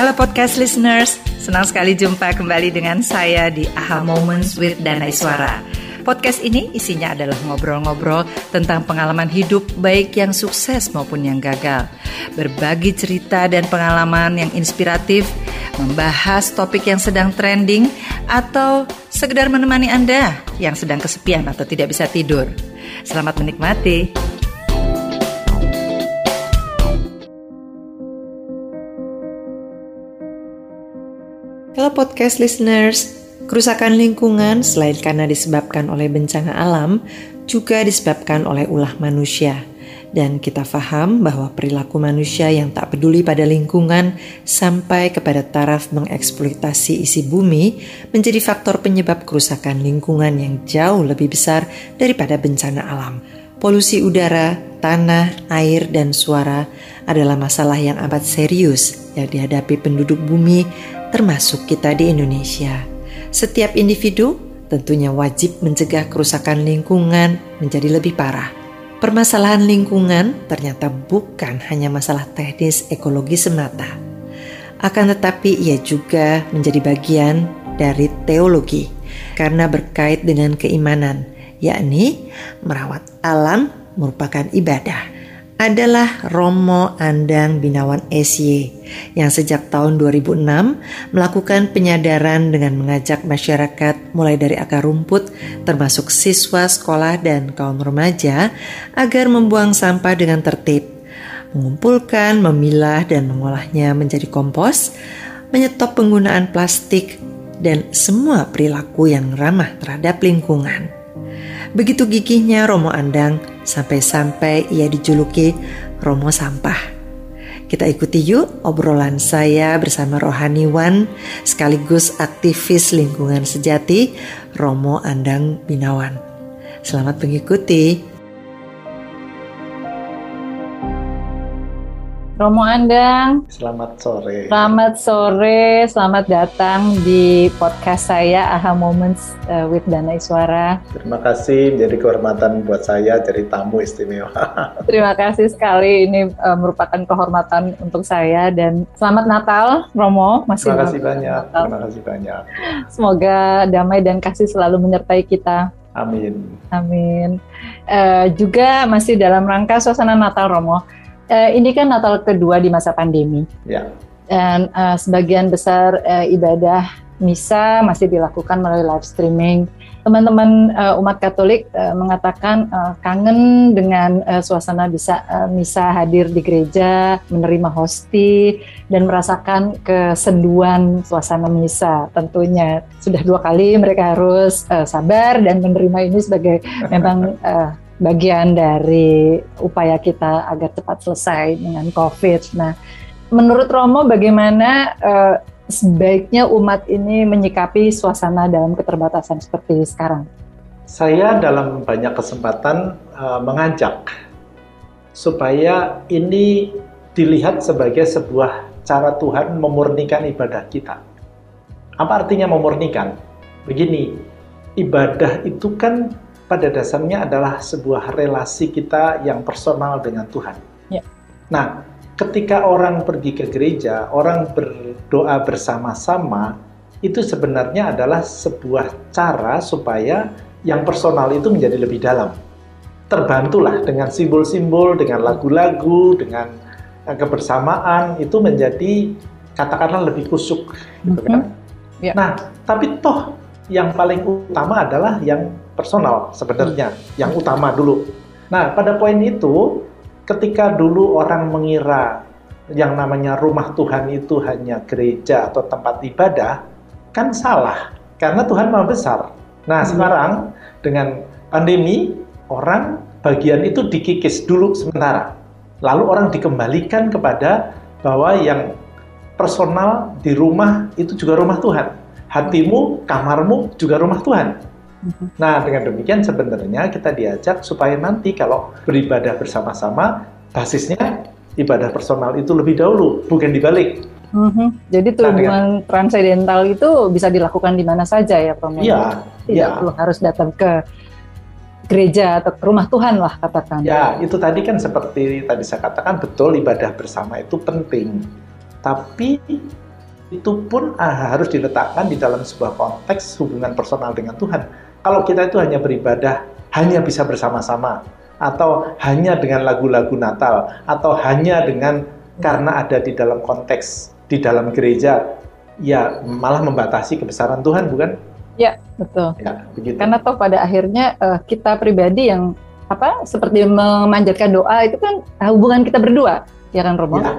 Halo podcast listeners, senang sekali jumpa kembali dengan saya di AHA Moments with Danai Suara. Podcast ini isinya adalah ngobrol-ngobrol tentang pengalaman hidup baik yang sukses maupun yang gagal. Berbagi cerita dan pengalaman yang inspiratif, membahas topik yang sedang trending, atau sekedar menemani Anda yang sedang kesepian atau tidak bisa tidur. Selamat menikmati. Halo podcast listeners, kerusakan lingkungan selain karena disebabkan oleh bencana alam, juga disebabkan oleh ulah manusia. Dan kita faham bahwa perilaku manusia yang tak peduli pada lingkungan sampai kepada taraf mengeksploitasi isi bumi menjadi faktor penyebab kerusakan lingkungan yang jauh lebih besar daripada bencana alam. Polusi udara, tanah, air, dan suara adalah masalah yang amat serius yang dihadapi penduduk bumi termasuk kita di Indonesia. Setiap individu tentunya wajib mencegah kerusakan lingkungan menjadi lebih parah. Permasalahan lingkungan ternyata bukan hanya masalah teknis ekologi semata. Akan tetapi ia juga menjadi bagian dari teologi karena berkait dengan keimanan, yakni merawat alam merupakan ibadah adalah Romo Andang Binawan SY yang sejak tahun 2006 melakukan penyadaran dengan mengajak masyarakat mulai dari akar rumput termasuk siswa sekolah dan kaum remaja agar membuang sampah dengan tertib, mengumpulkan, memilah dan mengolahnya menjadi kompos, menyetop penggunaan plastik dan semua perilaku yang ramah terhadap lingkungan. Begitu gigihnya Romo Andang sampai-sampai ia dijuluki Romo Sampah. Kita ikuti yuk obrolan saya bersama rohaniwan sekaligus aktivis lingkungan sejati Romo Andang Binawan. Selamat mengikuti. Romo Andang. Selamat sore. Selamat sore, selamat datang di podcast saya AHA Moments uh, with Dana Iswara. Terima kasih menjadi kehormatan buat saya jadi tamu istimewa. Terima kasih sekali, ini uh, merupakan kehormatan untuk saya dan selamat Natal Romo. Masih Terima kasih banyak. Natal. Terima kasih banyak. Semoga damai dan kasih selalu menyertai kita. Amin. Amin. Uh, juga masih dalam rangka suasana Natal Romo uh, ini kan Natal kedua di masa pandemi. Ya. Dan uh, sebagian besar uh, ibadah misa masih dilakukan melalui live streaming. Teman-teman uh, umat Katolik uh, mengatakan uh, kangen dengan uh, suasana bisa uh, misa hadir di gereja, menerima hosti dan merasakan kesenduan suasana misa. Tentunya sudah dua kali mereka harus uh, sabar dan menerima ini sebagai memang uh, bagian dari upaya kita agar cepat selesai dengan COVID. Nah, menurut Romo bagaimana uh, sebaiknya umat ini menyikapi suasana dalam keterbatasan seperti sekarang? Saya dalam banyak kesempatan uh, mengajak supaya ini dilihat sebagai sebuah cara Tuhan memurnikan ibadah kita. Apa artinya memurnikan? Begini, ibadah itu kan pada dasarnya adalah sebuah relasi kita yang personal dengan Tuhan. Ya. Nah, ketika orang pergi ke gereja, orang berdoa bersama-sama, itu sebenarnya adalah sebuah cara supaya yang personal itu menjadi lebih dalam. Terbantulah dengan simbol-simbol, dengan lagu-lagu, dengan eh, kebersamaan itu menjadi katakanlah lebih kusuk, gitu kan. Mm -hmm. yeah. Nah, tapi toh yang paling utama adalah yang personal sebenarnya, yang utama dulu. Nah, pada poin itu, ketika dulu orang mengira yang namanya rumah Tuhan itu hanya gereja atau tempat ibadah, kan salah. Karena Tuhan Maha Besar. Nah, hmm. sekarang dengan pandemi, orang bagian itu dikikis dulu sementara. Lalu orang dikembalikan kepada bahwa yang personal di rumah itu juga rumah Tuhan. Hatimu, kamarmu juga rumah Tuhan. Nah, dengan demikian sebenarnya kita diajak supaya nanti kalau beribadah bersama-sama, basisnya ibadah personal itu lebih dahulu, bukan dibalik. Mm-hmm. Jadi tujuan nah, transendental itu bisa dilakukan di mana saja ya, Prof. Iya. Tidak ya. perlu harus datang ke gereja atau ke rumah Tuhan lah katakan. Ya, itu tadi kan seperti tadi saya katakan betul ibadah bersama itu penting. Tapi itu pun ah, harus diletakkan di dalam sebuah konteks hubungan personal dengan Tuhan. Kalau kita itu hanya beribadah, hanya bisa bersama-sama, atau hanya dengan lagu-lagu Natal, atau hanya dengan karena ada di dalam konteks di dalam gereja, ya malah membatasi kebesaran Tuhan, bukan? Ya, betul. Ya, begitu. Karena toh pada akhirnya uh, kita pribadi yang apa seperti memanjatkan doa itu kan hubungan kita berdua, ya kan Romo? Ya,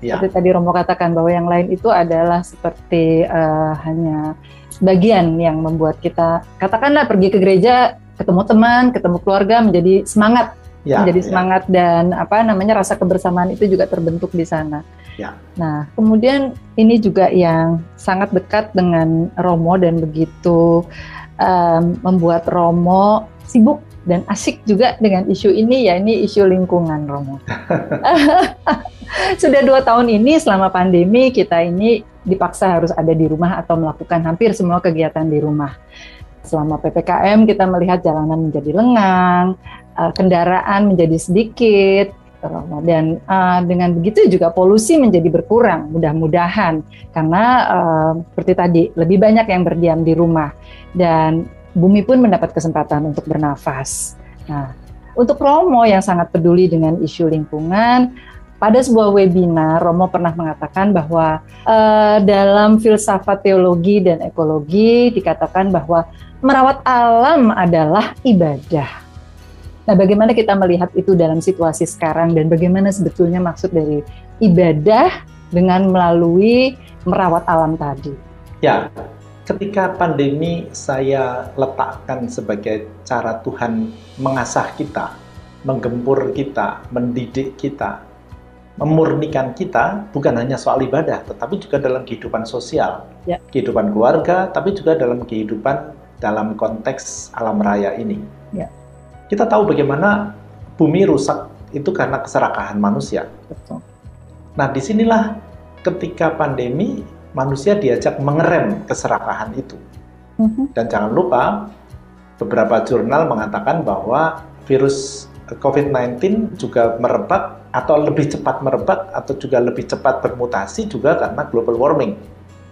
Ya. Seperti tadi Romo katakan bahwa yang lain itu adalah seperti uh, hanya bagian yang membuat kita katakanlah pergi ke gereja, ketemu teman, ketemu keluarga menjadi semangat, ya, menjadi ya. semangat dan apa namanya rasa kebersamaan itu juga terbentuk di sana. Ya. Nah, kemudian ini juga yang sangat dekat dengan Romo dan begitu um, membuat Romo sibuk dan asik juga dengan isu ini ya ini isu lingkungan Romo. Sudah dua tahun ini selama pandemi kita ini dipaksa harus ada di rumah atau melakukan hampir semua kegiatan di rumah. Selama PPKM kita melihat jalanan menjadi lengang, eh, kendaraan menjadi sedikit, dan uh, dengan begitu juga polusi menjadi berkurang mudah-mudahan karena uh, seperti tadi lebih banyak yang berdiam di rumah dan bumi pun mendapat kesempatan untuk bernafas. Nah, untuk Romo yang sangat peduli dengan isu lingkungan, pada sebuah webinar Romo pernah mengatakan bahwa uh, dalam filsafat teologi dan ekologi dikatakan bahwa merawat alam adalah ibadah. Nah, bagaimana kita melihat itu dalam situasi sekarang dan bagaimana sebetulnya maksud dari ibadah dengan melalui merawat alam tadi? Ya, ketika pandemi saya letakkan sebagai cara Tuhan mengasah kita, menggempur kita, mendidik kita, memurnikan kita bukan hanya soal ibadah, tetapi juga dalam kehidupan sosial, ya. kehidupan keluarga, tapi juga dalam kehidupan dalam konteks alam raya ini. Ya. Kita tahu bagaimana bumi rusak itu karena keserakahan manusia. Betul. Nah, di sinilah ketika pandemi manusia diajak mengerem keserakahan itu. Mhm. Dan jangan lupa beberapa jurnal mengatakan bahwa virus COVID-19 juga merebak atau lebih cepat merebak atau juga lebih cepat bermutasi juga karena global warming.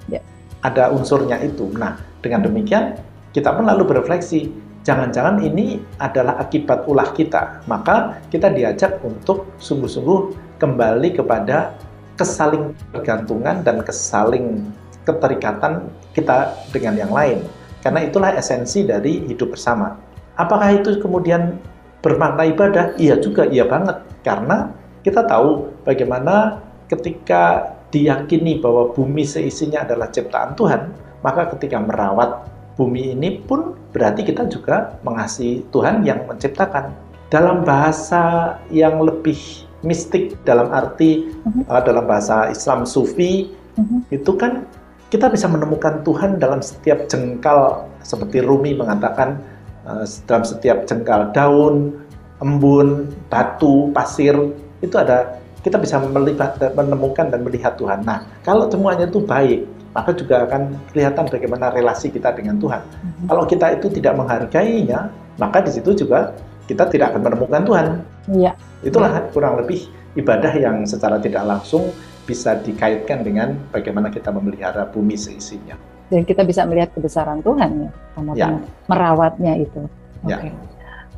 Ya. Ada unsurnya itu. Nah, dengan demikian kita pun lalu berefleksi, jangan-jangan ini adalah akibat ulah kita. Maka kita diajak untuk sungguh-sungguh kembali kepada kesaling bergantungan dan kesaling keterikatan kita dengan yang lain. Karena itulah esensi dari hidup bersama. Apakah itu kemudian bermakna ibadah? Iya juga, iya banget. Karena kita tahu bagaimana ketika diyakini bahwa bumi seisinya adalah ciptaan Tuhan, maka ketika merawat bumi ini pun berarti kita juga mengasihi Tuhan yang menciptakan. Dalam bahasa yang lebih mistik dalam arti uh-huh. uh, dalam bahasa Islam Sufi uh-huh. itu kan kita bisa menemukan Tuhan dalam setiap jengkal seperti Rumi mengatakan Eh, dalam setiap jengkal daun, embun, batu, pasir itu ada kita bisa melihat menemukan dan melihat Tuhan. Nah, kalau semuanya itu baik, maka juga akan kelihatan bagaimana relasi kita dengan Tuhan. Mm-hmm. Kalau kita itu tidak menghargainya, maka di situ juga kita tidak akan menemukan Tuhan. Iya. Itulah ya. kurang lebih ibadah yang secara tidak langsung bisa dikaitkan dengan bagaimana kita memelihara bumi seisinya dan kita bisa melihat kebesaran Tuhan ya karena ya. merawatnya itu. Ya. Okay.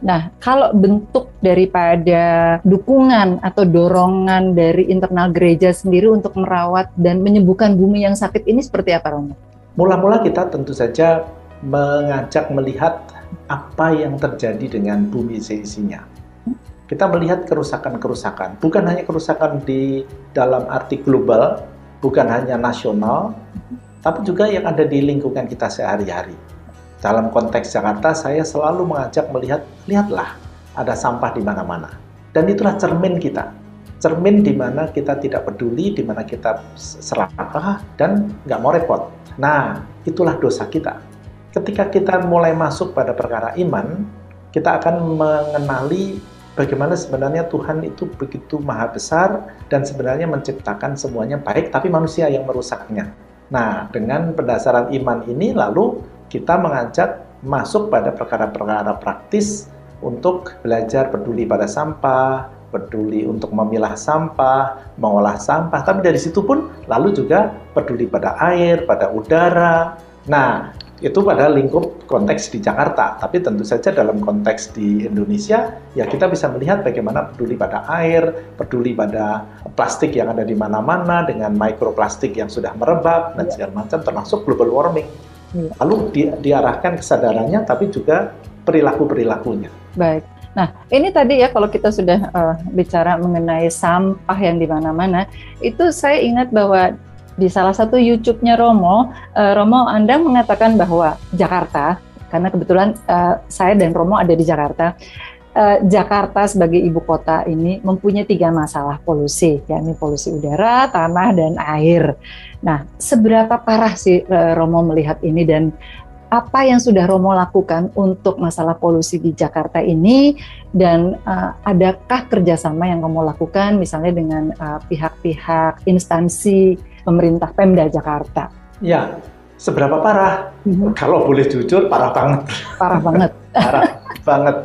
Nah, kalau bentuk daripada dukungan atau dorongan dari internal gereja sendiri untuk merawat dan menyembuhkan bumi yang sakit ini seperti apa, Romo? Mula-mula kita tentu saja mengajak melihat apa yang terjadi dengan bumi seisinya. Kita melihat kerusakan-kerusakan, bukan hanya kerusakan di dalam arti global, bukan hanya nasional, tapi juga yang ada di lingkungan kita sehari-hari. Dalam konteks Jakarta, saya selalu mengajak melihat, lihatlah, ada sampah di mana-mana. Dan itulah cermin kita. Cermin di mana kita tidak peduli, di mana kita serakah, dan nggak mau repot. Nah, itulah dosa kita. Ketika kita mulai masuk pada perkara iman, kita akan mengenali bagaimana sebenarnya Tuhan itu begitu maha besar dan sebenarnya menciptakan semuanya baik, tapi manusia yang merusaknya. Nah, dengan pendasaran iman ini lalu kita mengajak masuk pada perkara-perkara praktis untuk belajar peduli pada sampah, peduli untuk memilah sampah, mengolah sampah, tapi dari situ pun lalu juga peduli pada air, pada udara. Nah, itu pada lingkup konteks di Jakarta, tapi tentu saja dalam konteks di Indonesia, ya kita bisa melihat bagaimana peduli pada air, peduli pada plastik yang ada di mana-mana dengan mikroplastik yang sudah merebak dan segala macam, termasuk global warming. Ya. Lalu di, diarahkan kesadarannya, tapi juga perilaku-perilakunya. Baik. Nah, ini tadi ya kalau kita sudah uh, bicara mengenai sampah yang di mana-mana, itu saya ingat bahwa di salah satu YouTube-nya Romo, uh, Romo Anda mengatakan bahwa Jakarta, karena kebetulan uh, saya dan Romo ada di Jakarta, uh, Jakarta sebagai ibu kota ini mempunyai tiga masalah polusi, yakni polusi udara, tanah, dan air. Nah, seberapa parah sih uh, Romo melihat ini dan apa yang sudah Romo lakukan untuk masalah polusi di Jakarta ini dan uh, adakah kerjasama yang Romo lakukan misalnya dengan pihak-pihak uh, instansi pemerintah Pemda Jakarta. Ya, seberapa parah? Mm-hmm. Kalau boleh jujur, parah banget. Parah banget. parah banget.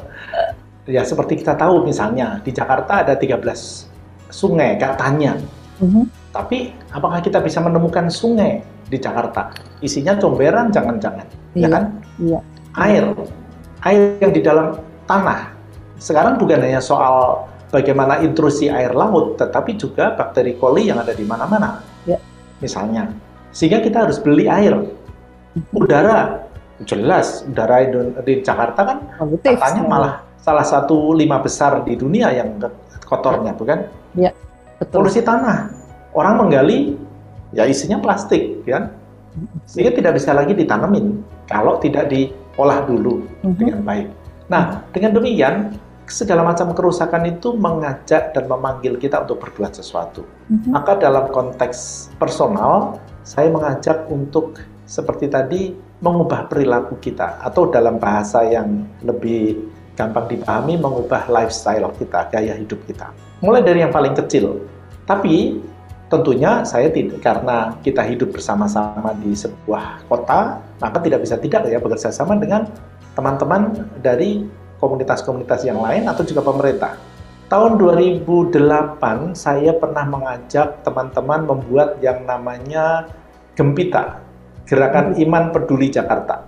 Ya, seperti kita tahu misalnya, di Jakarta ada 13 sungai katanya. Mm-hmm. Tapi, apakah kita bisa menemukan sungai di Jakarta? Isinya comberan, jangan-jangan. Ya iya. Ya kan? Iya. Air. Air yang di dalam tanah. Sekarang bukan hanya soal bagaimana intrusi air laut, tetapi juga bakteri koli yang ada di mana-mana misalnya. Sehingga kita harus beli air. Udara, jelas udara di Jakarta kan Positif, katanya malah salah satu lima besar di dunia yang kotornya, bukan? Ya, betul. Polusi tanah, orang menggali, ya isinya plastik, kan? Sehingga tidak bisa lagi ditanamin kalau tidak diolah dulu -huh. dengan baik. Nah, dengan demikian segala macam kerusakan itu mengajak dan memanggil kita untuk berbuat sesuatu. Mm-hmm. Maka dalam konteks personal, saya mengajak untuk seperti tadi mengubah perilaku kita atau dalam bahasa yang lebih gampang dipahami mengubah lifestyle kita, gaya hidup kita. Mulai dari yang paling kecil. Tapi tentunya saya tidak karena kita hidup bersama-sama di sebuah kota, maka tidak bisa tidak ya bekerja sama dengan teman-teman dari komunitas-komunitas yang lain atau juga pemerintah. Tahun 2008 saya pernah mengajak teman-teman membuat yang namanya Gempita, Gerakan Iman Peduli Jakarta.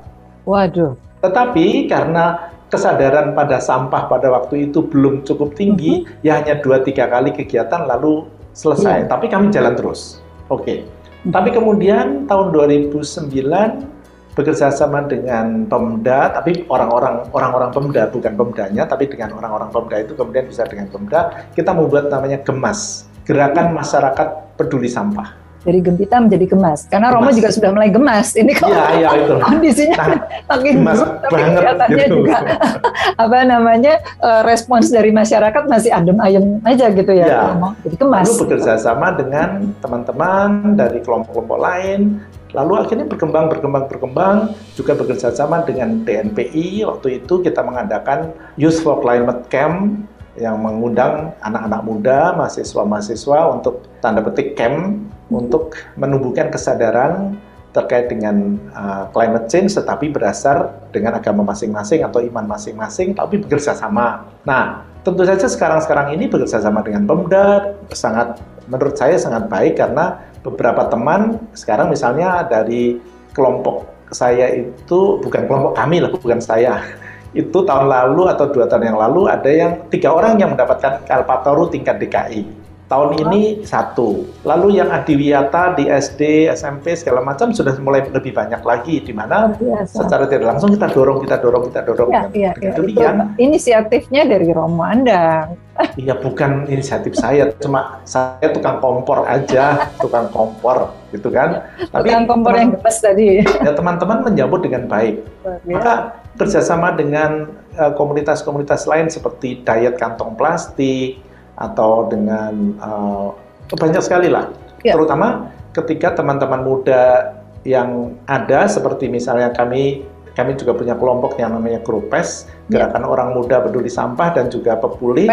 Waduh. Tetapi karena kesadaran pada sampah pada waktu itu belum cukup tinggi, -huh. ya hanya dua tiga kali kegiatan lalu selesai. Yeah. Tapi kami jalan terus. Oke. Okay. -huh. Tapi kemudian tahun 2009 bekerja sama dengan Pemda, tapi orang-orang orang-orang Pemda bukan Pemdanya, tapi dengan orang-orang Pemda itu kemudian bisa dengan Pemda, kita membuat namanya Gemas, Gerakan Masyarakat Peduli Sampah dari gempita menjadi gemas. Karena Romo juga sudah mulai gemas. Ini kok ya, ya, itu. kondisinya nah, makin buruk, tapi kelihatannya gitu. juga apa namanya uh, respons dari masyarakat masih adem ayem aja gitu ya, ya. Romo. Jadi gemas. Lalu bekerja sama dengan teman-teman dari kelompok-kelompok lain Lalu akhirnya berkembang, berkembang, berkembang, juga bekerja sama dengan TNPI. Waktu itu kita mengadakan Youth for Climate Camp yang mengundang anak-anak muda, mahasiswa-mahasiswa untuk tanda petik camp untuk menumbuhkan kesadaran terkait dengan uh, climate change tetapi berasal dengan agama masing-masing atau iman masing-masing tapi bekerja sama. Nah, tentu saja sekarang-sekarang ini bekerja sama dengan Pemda sangat menurut saya sangat baik karena beberapa teman sekarang misalnya dari kelompok saya itu bukan kelompok kami lah, bukan saya. Itu tahun lalu atau dua tahun yang lalu ada yang tiga orang yang mendapatkan Kalpataru tingkat DKI. Tahun ini satu. Lalu yang adiwiyata di SD, SMP segala macam sudah mulai lebih banyak lagi di mana secara tidak langsung kita dorong, kita dorong, kita dorong. Ya, ya, ya. Itu inisiatifnya dari Romo Anda. Iya bukan inisiatif saya, cuma saya tukang kompor aja, tukang kompor gitu kan. Tapi tukang kompor teman, yang gemes tadi. Ya teman-teman menyambut dengan baik. Maka kerjasama dengan eh, komunitas-komunitas uh, lain seperti diet kantong plastik, atau dengan uh, banyak sekali lah. Ya. Terutama ketika teman-teman muda yang ada seperti misalnya kami kami juga punya kelompok yang namanya Grupes, ya. Gerakan Orang Muda Peduli Sampah dan juga Pepuli.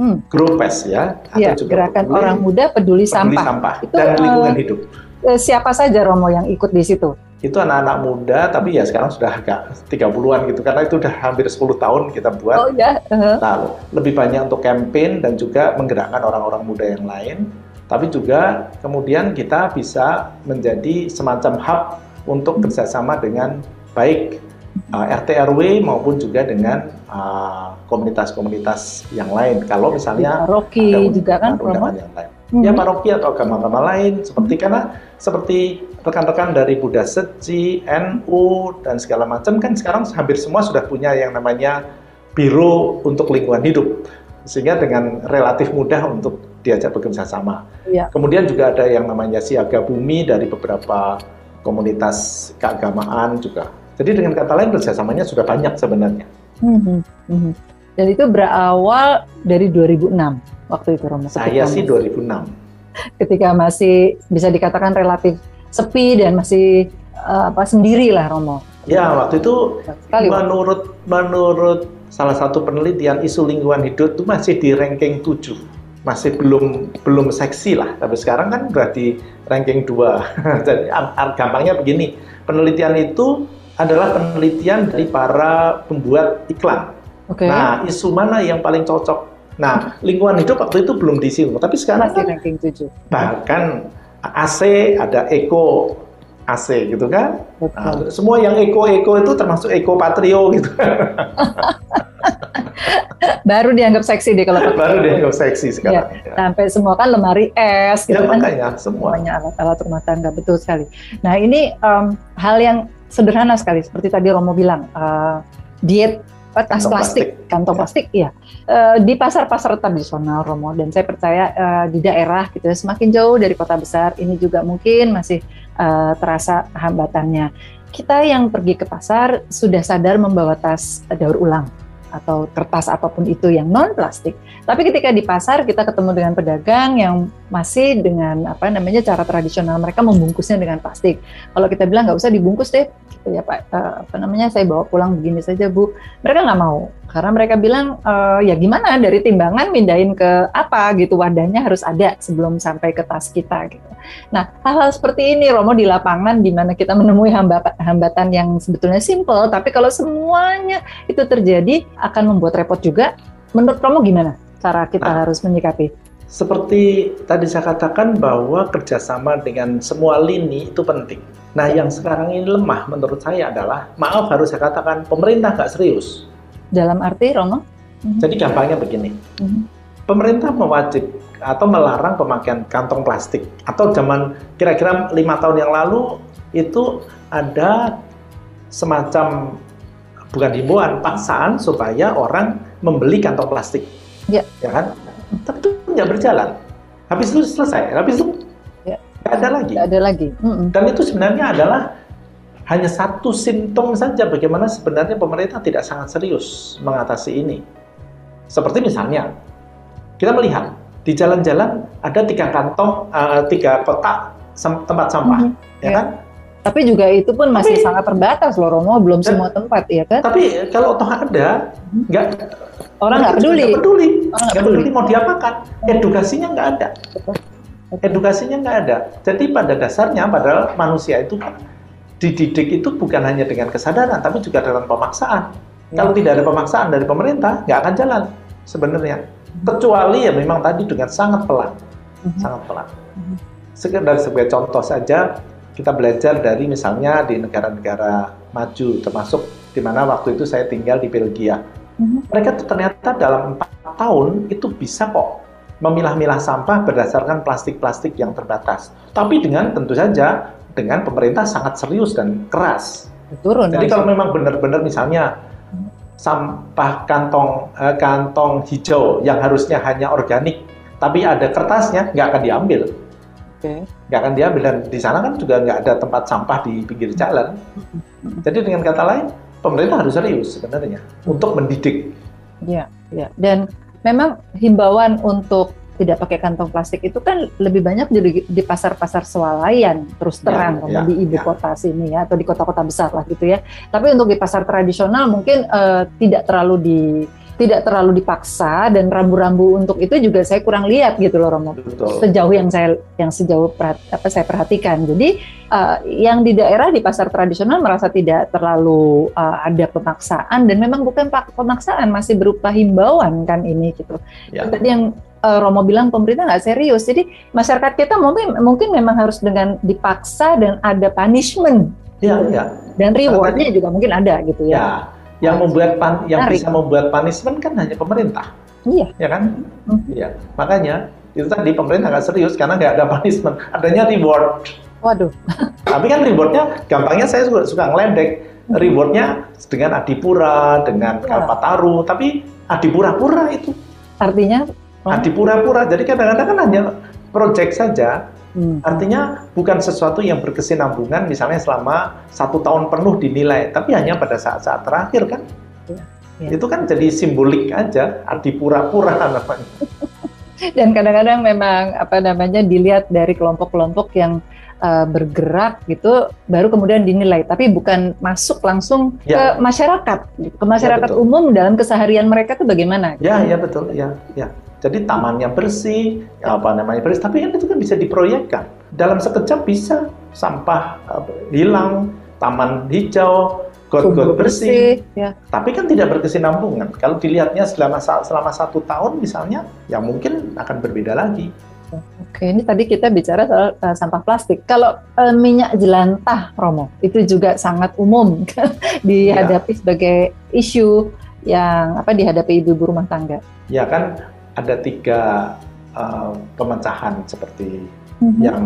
Hmm. Grupes ya, atau ya, juga Gerakan Orang Muda Peduli, peduli Sampah. Sampah Itu, dan lingkungan uh, hidup. Eh, siapa saja Romo yang ikut di situ? Itu anak-anak muda tapi ya sekarang sudah agak 30-an gitu karena itu udah hampir 10 tahun kita buat. Oh ya. Uh-huh. Nah, lebih banyak untuk campaign dan juga menggerakkan orang-orang muda yang lain. Tapi juga kemudian kita bisa menjadi semacam hub untuk kerjasama dengan baik uh, RT RW maupun juga dengan uh, komunitas-komunitas yang lain. Kalau misalnya Rocky juga kan yang lain. Hmm. Ya paroki atau agama-agama lain seperti karena seperti rekan-rekan dari Buddha Seji, NU dan segala macam kan sekarang hampir semua sudah punya yang namanya biro untuk lingkungan hidup sehingga dengan relatif mudah untuk diajak bekerja sama. Ya. Kemudian juga ada yang namanya siaga bumi dari beberapa komunitas keagamaan juga. Jadi dengan kata lain kerjasamanya sudah banyak sebenarnya. Hmm, hmm. Dan itu berawal dari 2006 waktu itu Romo. Saya sih 2006. Ketika masih bisa dikatakan relatif sepi dan masih uh, apa sendiri lah Romo. Ya waktu itu Sekali, menurut menurut salah satu penelitian isu lingkungan hidup itu masih di ranking 7 masih belum belum seksi lah tapi sekarang kan berarti ranking 2 jadi gampangnya begini penelitian itu adalah penelitian dari para pembuat iklan Okay. Nah, isu mana yang paling cocok? Nah, lingkungan hidup waktu itu belum diisi, tapi sekarang masih kan, ranking 7. Bahkan AC ada Eco AC gitu kan. Nah, semua yang Eco-Eco itu termasuk Eco Patrio gitu. Baru dianggap seksi deh kalau Baru dianggap seksi sekarang. Ya, ya. Sampai semua kan lemari es gitu ya, kan. makanya semua. Semuanya alat-alat rumah tangga betul sekali. Nah, ini um, hal yang sederhana sekali seperti tadi Romo bilang, uh, diet tas kantong plastik, plastik, kantong ya. plastik, ya. Uh, di pasar-pasar tradisional Romo dan saya percaya uh, di daerah gitu ya, semakin jauh dari kota besar ini juga mungkin masih uh, terasa hambatannya. Kita yang pergi ke pasar sudah sadar membawa tas daur ulang atau kertas apa pun itu yang non plastik. Tapi ketika di pasar kita ketemu dengan pedagang yang masih dengan apa namanya cara tradisional mereka membungkusnya dengan plastik. Kalau kita bilang nggak usah dibungkus deh, gitu ya Pak, uh, apa namanya saya bawa pulang begini saja Bu. Mereka nggak mau karena mereka bilang uh, ya gimana dari timbangan mindahin ke apa gitu wadahnya harus ada sebelum sampai ke tas kita gitu. Nah hal-hal seperti ini Romo di lapangan di mana kita menemui hambatan yang sebetulnya simple tapi kalau semuanya itu terjadi akan membuat repot juga. Menurut Romo gimana cara kita nah, harus menyikapi? Seperti tadi saya katakan bahwa kerjasama dengan semua lini itu penting. Nah, yang sekarang ini lemah menurut saya adalah, maaf harus saya katakan, pemerintah nggak serius. Dalam arti, Romo? Mhm. Jadi gampangnya begini, mhm. pemerintah mewajib atau melarang pemakaian kantong plastik. Atau zaman kira-kira lima tahun yang lalu itu ada semacam bukan himbauan, paksaan supaya orang membeli kantong plastik. Ya. Ya kan? Tapi itu nggak berjalan. Habis itu selesai. Habis itu Nggak ada lagi. Nggak ada lagi. Mm-mm. Dan itu sebenarnya adalah hanya satu simptom saja bagaimana sebenarnya pemerintah tidak sangat serius mengatasi ini. Seperti misalnya, kita melihat di jalan-jalan ada tiga kantong, uh, tiga kotak tempat sampah, mm-hmm. ya, ya kan? Tapi juga itu pun masih tapi, sangat terbatas loh Romo, belum dan, semua tempat, ya kan? Tapi kalau toh ada, nggak orang nggak peduli. Nggak peduli, nggak peduli. peduli mau diapakan, edukasinya nggak ada. Edukasinya nggak ada. Jadi pada dasarnya padahal manusia itu kan dididik itu bukan hanya dengan kesadaran, tapi juga dengan pemaksaan. Ya. Kalau tidak ada pemaksaan dari pemerintah, nggak akan jalan sebenarnya. Kecuali ya memang tadi dengan sangat pelan, uh-huh. sangat pelan. Uh-huh. Sekedar sebagai contoh saja, kita belajar dari misalnya di negara-negara maju, termasuk di mana waktu itu saya tinggal di Belgia. Uh-huh. Mereka tuh ternyata dalam empat tahun itu bisa kok memilah-milah sampah berdasarkan plastik-plastik yang terbatas. Tapi dengan tentu saja dengan pemerintah sangat serius dan keras. Turun. Jadi kalau memang benar-benar misalnya sampah kantong eh, kantong hijau yang harusnya hanya organik, tapi ada kertasnya nggak akan diambil. Okay. Nggak akan diambil dan di sana kan juga nggak ada tempat sampah di pinggir jalan. Jadi dengan kata lain, pemerintah harus serius sebenarnya untuk mendidik. Iya, iya. Dan memang himbauan untuk tidak pakai kantong plastik itu kan lebih banyak di, di pasar-pasar swalayan terus ya, terang ya, ya, di ibu ya. kota sini ya atau di kota-kota besar lah gitu ya. Tapi untuk di pasar tradisional mungkin uh, tidak terlalu di tidak terlalu dipaksa dan rambu-rambu untuk itu juga saya kurang lihat gitu loh Romo. Betul. Sejauh yang saya yang sejauh perhat, apa saya perhatikan. Jadi uh, yang di daerah di pasar tradisional merasa tidak terlalu uh, ada pemaksaan dan memang bukan pemaksaan masih berupa himbauan kan ini gitu. Ya. Tadi yang uh, Romo bilang pemerintah nggak serius. Jadi masyarakat kita mungkin mungkin memang harus dengan dipaksa dan ada punishment. Ya, ya. Dan rewardnya juga mungkin ada gitu ya. ya yang membuat pan, yang bisa membuat punishment kan hanya pemerintah. Iya. Ya kan? Mm-hmm. Iya. Makanya itu tadi pemerintah nggak serius karena nggak ada punishment, adanya reward. Waduh. Tapi kan rewardnya, gampangnya saya suka, suka ngeledek. Rewardnya dengan adipura, dengan ya. kalpataru, tapi adipura-pura itu. Artinya? Oh. Adipura-pura. Jadi kadang-kadang kan hanya project saja, Hmm. Artinya bukan sesuatu yang berkesinambungan misalnya selama satu tahun penuh dinilai, tapi hanya pada saat-saat terakhir kan. Ya, ya. Itu kan jadi simbolik aja, arti pura-pura namanya. Dan kadang-kadang memang apa namanya dilihat dari kelompok-kelompok yang uh, bergerak gitu, baru kemudian dinilai, tapi bukan masuk langsung ya. ke masyarakat, ke masyarakat ya, umum dalam keseharian mereka itu bagaimana? Ya, ya betul, ya, ya. Jadi tamannya bersih, apa namanya bersih, tapi kan itu kan bisa diproyekkan. Dalam sekejap bisa sampah hilang, taman hijau, got-got bersih. bersih ya. Tapi kan tidak berkesinambungan. Kalau dilihatnya selama selama satu tahun misalnya, ya mungkin akan berbeda lagi. Oke, ini tadi kita bicara soal uh, sampah plastik. Kalau uh, minyak jelantah, Romo, itu juga sangat umum dihadapi ya. sebagai isu yang apa dihadapi ibu-ibu rumah tangga. Ya kan, ada tiga uh, pemecahan seperti mm-hmm. yang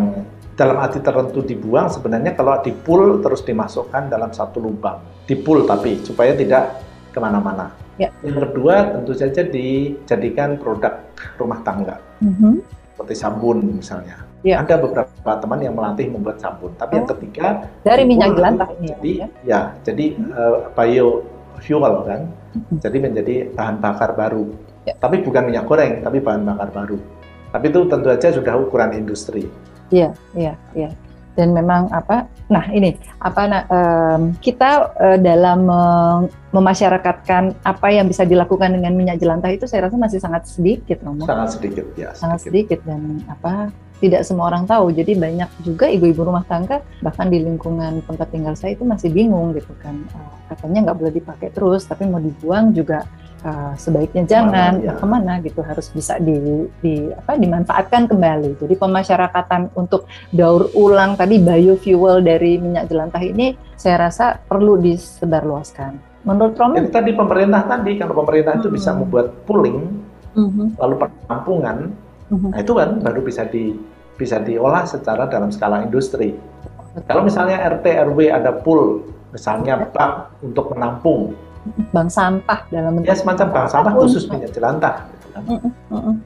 dalam arti tertentu dibuang sebenarnya kalau dipul terus dimasukkan dalam satu lubang dipul tapi supaya tidak ke mana-mana ya. yang kedua tentu saja dijadikan produk rumah tangga mm-hmm. seperti sabun misalnya ya. ada beberapa teman yang melatih membuat sabun tapi oh. yang ketiga dari minyak jelantah ini jadi ya, ya jadi uh, biofuel kan mm-hmm. jadi menjadi bahan bakar baru Ya. Tapi bukan minyak goreng, tapi bahan bakar baru. Tapi itu tentu saja sudah ukuran industri. Iya, iya, iya. Dan memang apa? Nah ini apa? Nah, um, kita uh, dalam memasyarakatkan apa yang bisa dilakukan dengan minyak jelantah itu saya rasa masih sangat sedikit, Romo. Sangat sedikit, ya. Sedikit. Sangat sedikit dan apa? Tidak semua orang tahu. Jadi banyak juga ibu-ibu rumah tangga bahkan di lingkungan tempat tinggal saya itu masih bingung gitu kan. Uh, katanya nggak boleh dipakai terus, tapi mau dibuang juga uh, sebaiknya jangan ke mana, ya. ke mana gitu harus bisa di, di apa dimanfaatkan kembali. Jadi pemasyarakatan untuk daur ulang tadi biofuel dari minyak jelantah ini saya rasa perlu disebarluaskan. Menurut Romo? Itu tadi pemerintah tadi kalau pemerintah itu bisa hmm. membuat pooling, hmm. lalu penampungan, hmm. nah itu kan baru bisa di bisa diolah secara dalam skala industri. Betul. Kalau misalnya RT RW ada pool, misalnya bak untuk menampung bank sampah dalam bentuk ya semacam bank sampah khusus minyak jelantah gitu kan.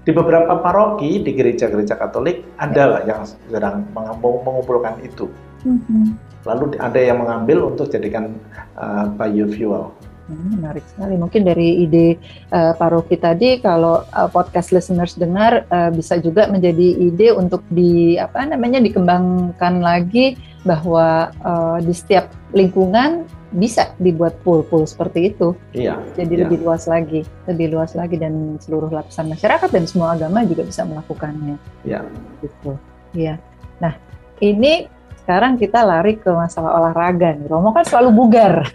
di beberapa paroki di gereja-gereja Katolik ada lah yang sedang mengumpulkan itu lalu ada yang mengambil untuk jadikan uh, biofuel Hmm, menarik sekali. Mungkin dari ide uh, paroki tadi, kalau uh, podcast listeners dengar, uh, bisa juga menjadi ide untuk di apa namanya dikembangkan lagi bahwa uh, di setiap lingkungan bisa dibuat pool-pool seperti itu. Iya. Jadi iya. lebih luas lagi, lebih luas lagi dan seluruh lapisan masyarakat dan semua agama juga bisa melakukannya. Iya. Gitu. Iya. Nah, ini sekarang kita lari ke masalah olahraga nih. Romo kan selalu bugar.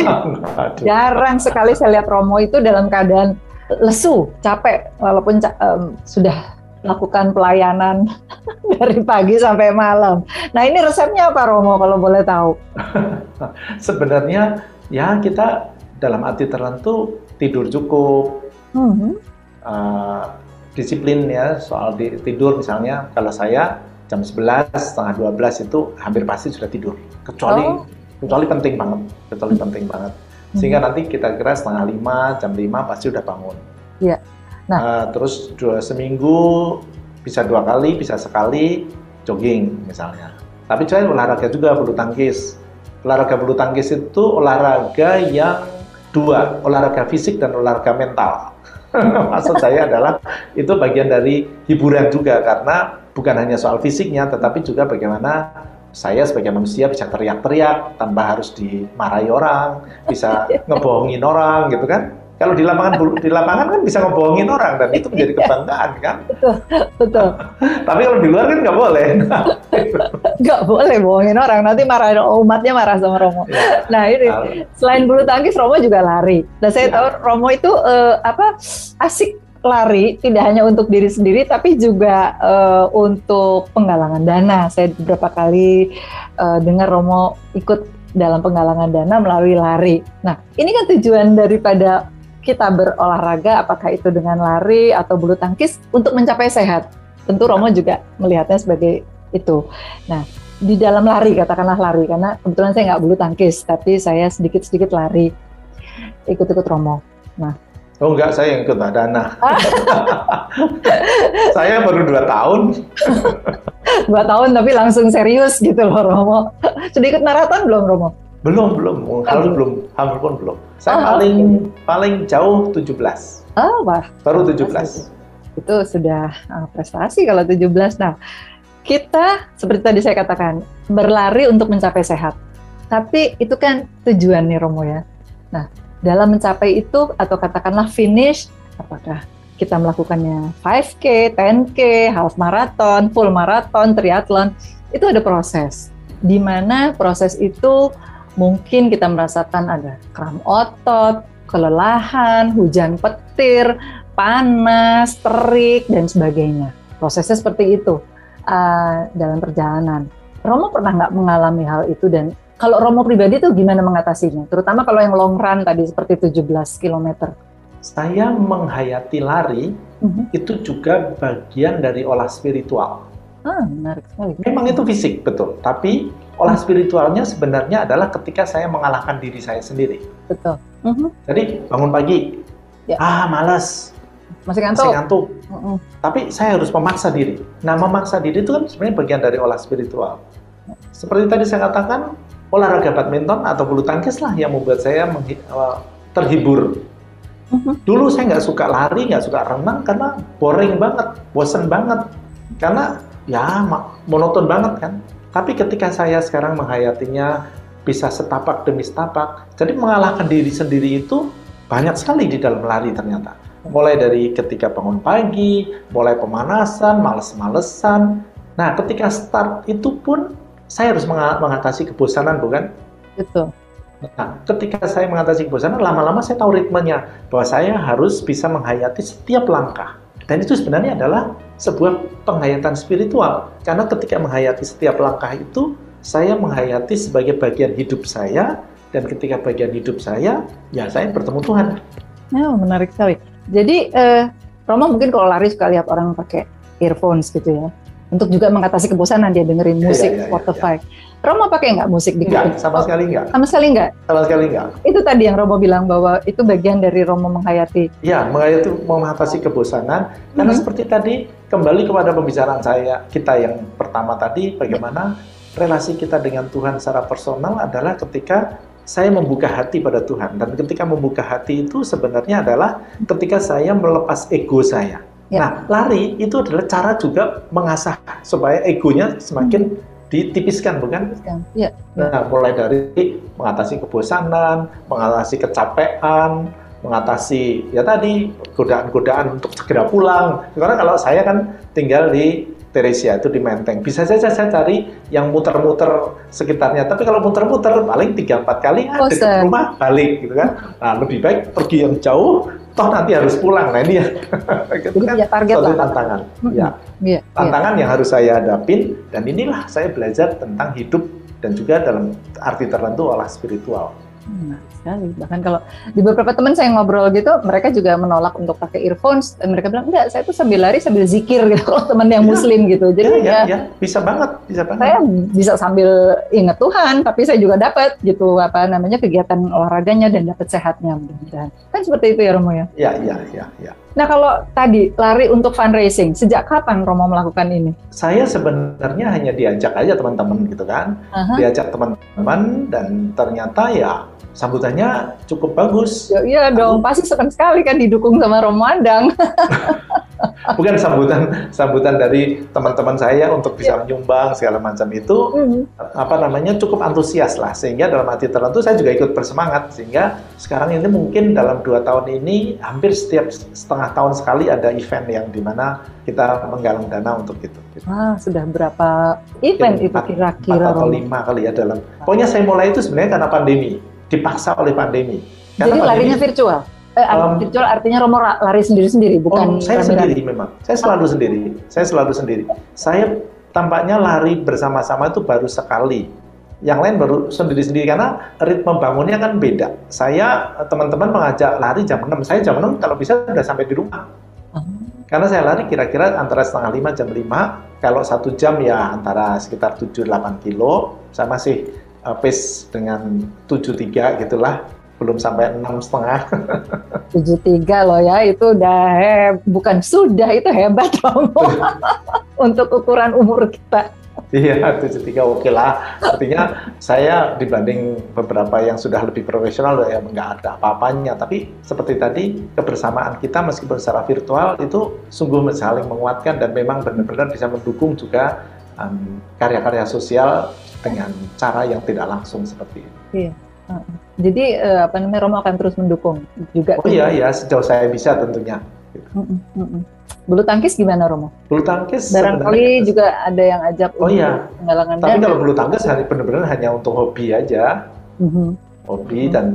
Jarang sekali saya lihat Romo itu dalam keadaan lesu, capek, walaupun um, sudah lakukan pelayanan dari pagi sampai malam. Nah ini resepnya apa Romo kalau boleh tahu? Sebenarnya ya kita dalam arti tertentu tidur cukup, mm-hmm. uh, disiplin ya soal di, tidur misalnya kalau saya jam 11 setengah 12 itu hampir pasti sudah tidur kecuali oh. kecuali penting banget kecuali penting banget sehingga mm-hmm. nanti kita kira setengah lima jam 5 pasti udah bangun. Iya. Nah, uh, terus dua seminggu bisa dua kali, bisa sekali jogging misalnya. Tapi saya olahraga juga bulu tangkis. Olahraga bulu tangkis itu olahraga yang dua, olahraga fisik dan olahraga mental. Maksud saya adalah itu bagian dari hiburan juga karena bukan hanya soal fisiknya, tetapi juga bagaimana saya sebagai manusia bisa teriak-teriak tanpa harus dimarahi orang, bisa ngebohongin orang gitu kan Kalau di lapangan di lapangan kan bisa ngebohongin orang dan itu menjadi kebanggaan kan. Betul, betul. Tapi kalau di luar kan nggak boleh. Nggak boleh bohongin orang, nanti marah umatnya marah sama Romo. Ya. Nah ini selain bulu tangkis, Romo juga lari. Dan saya Ya. tahu Romo itu eh, apa asik lari tidak hanya untuk diri sendiri tapi juga eh, untuk penggalangan dana. Saya beberapa kali eh, dengar Romo ikut dalam penggalangan dana melalui lari. Nah, ini kan tujuan daripada kita berolahraga, apakah itu dengan lari atau bulu tangkis, untuk mencapai sehat. Tentu Romo juga melihatnya sebagai itu. Nah, di dalam lari, katakanlah lari, karena kebetulan saya nggak bulu tangkis, tapi saya sedikit-sedikit lari, ikut-ikut Romo. Oh enggak, saya yang ikut dana. saya baru dua tahun. Dua tahun tapi langsung serius gitu loh Romo. Sudah ikut maraton belum Romo? Belum, belum. Hampir belum. Hampir pun belum. Saya Oh, paling paling jauh 17. Ah, wah, Baru 17. itu sudah ah, prestasi kalau 17. Nah, kita seperti tadi saya katakan, berlari untuk mencapai sehat. Tapi itu kan tujuan nih Romo ya. Nah, dalam mencapai itu atau katakanlah finish, apakah kita melakukannya 5K, 10K, half marathon, full marathon, triathlon, itu ada proses. Di mana proses itu mungkin kita merasakan ada kram otot, kelelahan, hujan petir, panas, terik, dan sebagainya. Prosesnya seperti itu uh, dalam perjalanan. Romo pernah nggak mengalami hal itu dan kalau Romo pribadi tuh gimana mengatasinya? Terutama kalau yang long run tadi seperti 17 km. Saya menghayati lari Mhm. itu juga bagian dari olah spiritual. Ah, menarik sekali. Memang itu fisik, betul. Tapi olah spiritualnya sebenarnya adalah ketika saya mengalahkan diri saya sendiri. Betul. Mhm. Jadi bangun pagi, Ya. ah malas, Masih masih ngantuk? ngantuk. Mhm. Tapi saya harus memaksa diri. Nah, memaksa diri itu kan sebenarnya bagian dari olah spiritual. Seperti tadi saya katakan, olahraga badminton atau bulu tangkis lah yang membuat saya eh, terhibur. Mhm. Dulu saya nggak suka lari, nggak suka renang karena boring banget, bosen banget. Karena ya monoton banget kan. Tapi ketika saya sekarang menghayatinya bisa setapak demi setapak, jadi mengalahkan diri sendiri itu banyak sekali di dalam lari ternyata. Mulai dari ketika bangun pagi, mulai pemanasan, males-malesan. Nah, ketika start itu pun saya harus menga- mengatasi kebosanan, bukan? Betul. Nah, ketika saya mengatasi kebosanan, lama-lama saya tahu ritmenya bahwa saya harus bisa menghayati setiap langkah. Dan itu sebenarnya adalah sebuah penghayatan spiritual. Karena ketika menghayati setiap langkah itu, saya menghayati sebagai bagian hidup saya, dan ketika bagian hidup saya, ya saya bertemu Tuhan. Ya, menarik sekali. Jadi, eh, Romo mungkin kalau lari suka lihat orang pakai earphones gitu ya. Untuk juga mengatasi kebosanan dia dengerin Iya, musik iya, iya, Spotify. Romo pakai nggak musik di Enggak, sama sekali enggak. Sama sekali nggak? Sama sekali enggak. Itu tadi yang Romo bilang bahwa itu bagian dari Romo menghayati. Ya, menghayati mengatasi kebosanan. Karena Mhm. seperti tadi, kembali kepada pembicaraan saya, kita yang pertama tadi, bagaimana relasi kita dengan Tuhan secara personal adalah ketika saya membuka hati pada Tuhan. Dan ketika membuka hati itu sebenarnya adalah ketika saya melepas ego saya. Ya. Nah, lari itu adalah cara juga mengasah supaya egonya semakin ditipiskan, bukan? Iya. Nah, mulai dari mengatasi kebosanan, mengatasi kecapean, mengatasi ya tadi godaan-godaan untuk segera pulang. Karena kalau saya kan tinggal di Teresia itu di Menteng, bisa saja saya cari yang muter-muter sekitarnya. Tapi kalau muter-muter paling tiga empat kali ah, dekat rumah balik gitu kan. Nah, lebih baik pergi yang jauh, toh nanti harus pulang. Nah ini ya, itu kan target suatu lah. tantangan. Mhm. Ya iya. tantangan yang harus saya hadapin dan inilah saya belajar tentang hidup dan juga dalam arti tertentu olah spiritual. Menarik sekali. Bahkan kalau di beberapa teman saya ngobrol gitu, mereka juga menolak untuk pakai earphones. Dan mereka bilang, enggak, saya tuh sambil lari sambil zikir gitu. Kalau teman yang Ya. muslim gitu. Jadi ya, ya, ya, ya, bisa banget, bisa banget. saya bisa sambil ingat Tuhan, tapi saya juga dapat gitu apa namanya kegiatan olahraganya dan dapat sehatnya mudah-mudahan. Kan seperti itu ya Romo ya. Ya, ya, ya, ya. Nah kalau tadi lari untuk fundraising, sejak kapan Romo melakukan ini? Saya sebenarnya hanya diajak aja teman-teman gitu kan, Aha. diajak teman-teman dan ternyata ya sambutannya cukup bagus. Ya, iya dong, pasti senang sekali kan didukung sama Romo Andang. Bukan sambutan sambutan dari teman-teman saya untuk bisa menyumbang segala macam itu Mhm. apa namanya cukup antusias lah sehingga dalam arti tertentu saya juga ikut bersemangat sehingga sekarang ini mungkin dalam dua tahun ini hampir setiap setengah tahun sekali ada event yang di mana kita menggalang dana untuk itu. Wah, sudah berapa event itu kira-kira? empat atau lima kali ya dalam. Pokoknya saya mulai itu sebenarnya karena pandemi, dipaksa oleh pandemi. Jadi Karena larinya pandemi- virtual? Eh, Um, virtual artinya Romo lari sendiri-sendiri, bukan Oh, saya sendiri memang. Saya selalu sendiri. Saya selalu sendiri. Saya tampaknya lari bersama-sama itu baru sekali. Yang lain baru sendiri-sendiri karena ritme bangunnya kan beda. Saya teman-teman mengajak lari jam 6. Saya jam 6 kalau bisa sudah sampai di rumah. Oh. Karena saya lari kira-kira antara setengah lima jam 5. Kalau satu jam ya antara sekitar 7-8 kilo. Saya masih uh, pace dengan 7-3 gitulah. Belum sampai enam setengah. 73 loh ya, itu udah he- bukan sudah, itu hebat Romo. Untuk ukuran umur kita. Iya, 73 oke lah. Artinya saya dibanding beberapa yang sudah lebih profesional ya nggak ada apa-apanya. Tapi seperti tadi kebersamaan kita meskipun secara virtual itu sungguh saling menguatkan dan memang benar-benar bisa mendukung juga em, karya-karya sosial dengan cara yang tidak langsung seperti ini. Jadi eh, apa namanya Romo akan terus mendukung juga. Oh iya ya sejauh saya bisa tentunya. Mm-mm. Bulu tangkis gimana Romo? Bulu tangkis Barangkali juga ada yang ajak Oh iya. penggalangan Tapi kalau bulu tangkis hanya- benar-benar hanya untuk hobi aja. Mhm. hobi Hmm. dan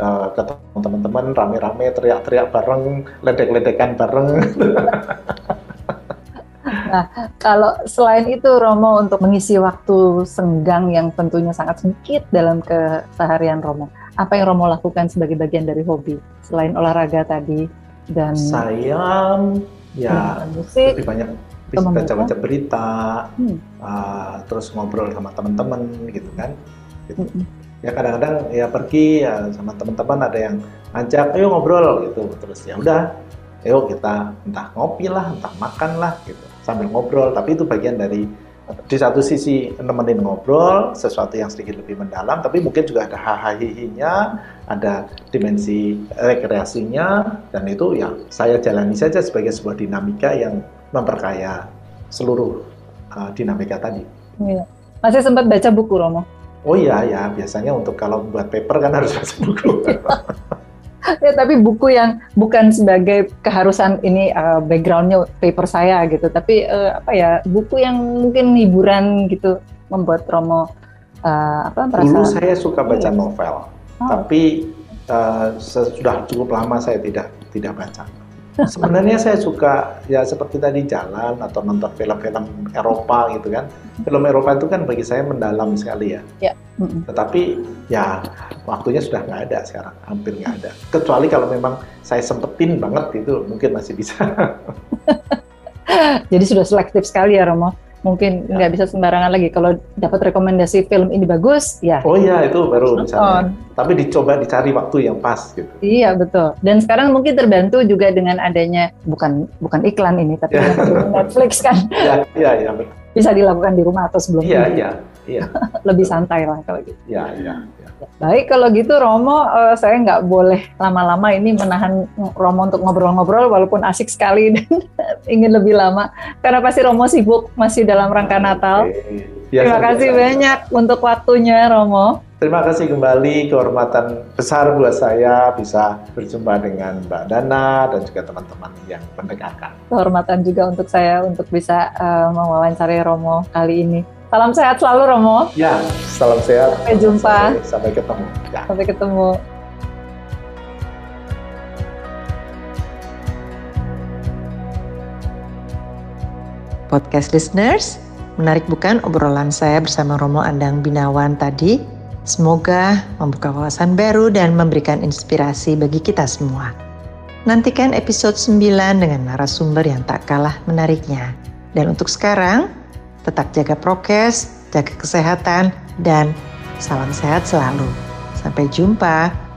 uh, ketemu teman-teman rame-rame teriak-teriak bareng, ledek-ledekan bareng. Kalau selain itu Romo untuk mengisi waktu senggang yang tentunya sangat sempit dalam keseharian Romo, apa yang Romo lakukan sebagai bagian dari hobi selain olahraga tadi dan Saya ya mendengarkan musik? lebih banyak baca-baca berita, Hmm. uh, terus ngobrol sama teman-teman gitu kan. Gitu. Mm-mm. Ya kadang-kadang ya pergi ya sama teman-teman ada yang ngajak, ayo ngobrol gitu. Terus ya udah, ayo kita entah ngopi lah, entah makan lah gitu sambil ngobrol. Tapi itu bagian dari di satu sisi nemenin ngobrol sesuatu yang sedikit lebih mendalam, tapi mungkin juga ada hahaha ada dimensi rekreasinya, dan itu ya saya jalani saja sebagai sebuah dinamika yang memperkaya seluruh uh, dinamika tadi. Iya. Masih sempat baca buku Romo? Oh iya ya, biasanya untuk kalau buat paper kan harus baca buku. ya tapi buku yang bukan sebagai keharusan ini uh, backgroundnya paper saya gitu, tapi uh, apa ya buku yang mungkin hiburan gitu membuat Romo uh, apa Dulu merasa saya suka baca Iya. novel, Oh. tapi uh, sudah cukup lama saya tidak tidak baca. Sebenarnya saya suka ya seperti tadi jalan atau nonton film-film Eropa gitu kan. Film Eropa itu kan bagi saya mendalam sekali ya. Mm-mm. Tetapi ya waktunya sudah nggak ada sekarang, hampir nggak ada. Kecuali kalau memang saya sempetin banget itu mungkin masih bisa. jadi sudah selektif sekali ya Romo. Mungkin Ya. nggak bisa sembarangan lagi. Kalau dapat rekomendasi film ini bagus, ya Oh iya itu baru misalnya. Tapi dicoba dicari waktu yang pas gitu. Iya betul. Dan sekarang mungkin terbantu juga dengan adanya bukan bukan iklan ini, tapi Ya. Netflix kan Iya iya iya betul. bisa dilakukan di rumah atau sebelum Iya iya iya lebih santai lah kalau gitu. iya iya. iya. Baik kalau gitu Romo, eh, saya nggak boleh lama-lama ini menahan Romo untuk ngobrol-ngobrol walaupun asik sekali dan ingin lebih lama karena pasti Romo sibuk masih dalam rangka Natal. Oke. Terima Biasa, kasih biasa. banyak untuk waktunya Romo. Terima kasih kembali kehormatan besar buat saya bisa berjumpa dengan Mbak Dana dan juga teman-teman yang mendengarkan. Kehormatan juga untuk saya untuk bisa eh, mewawancari Romo kali ini. Salam sehat selalu Romo. Ya, salam sehat. Sampai jumpa. Sampai, sampai ketemu. Ya. Sampai ketemu. Podcast listeners, menarik bukan obrolan saya bersama Romo Andang Binawan tadi? Semoga membuka wawasan baru dan memberikan inspirasi bagi kita semua. Nantikan episode 9 dengan narasumber yang tak kalah menariknya. Dan untuk sekarang, tetap jaga prokes, jaga kesehatan, dan salam sehat selalu. Sampai jumpa.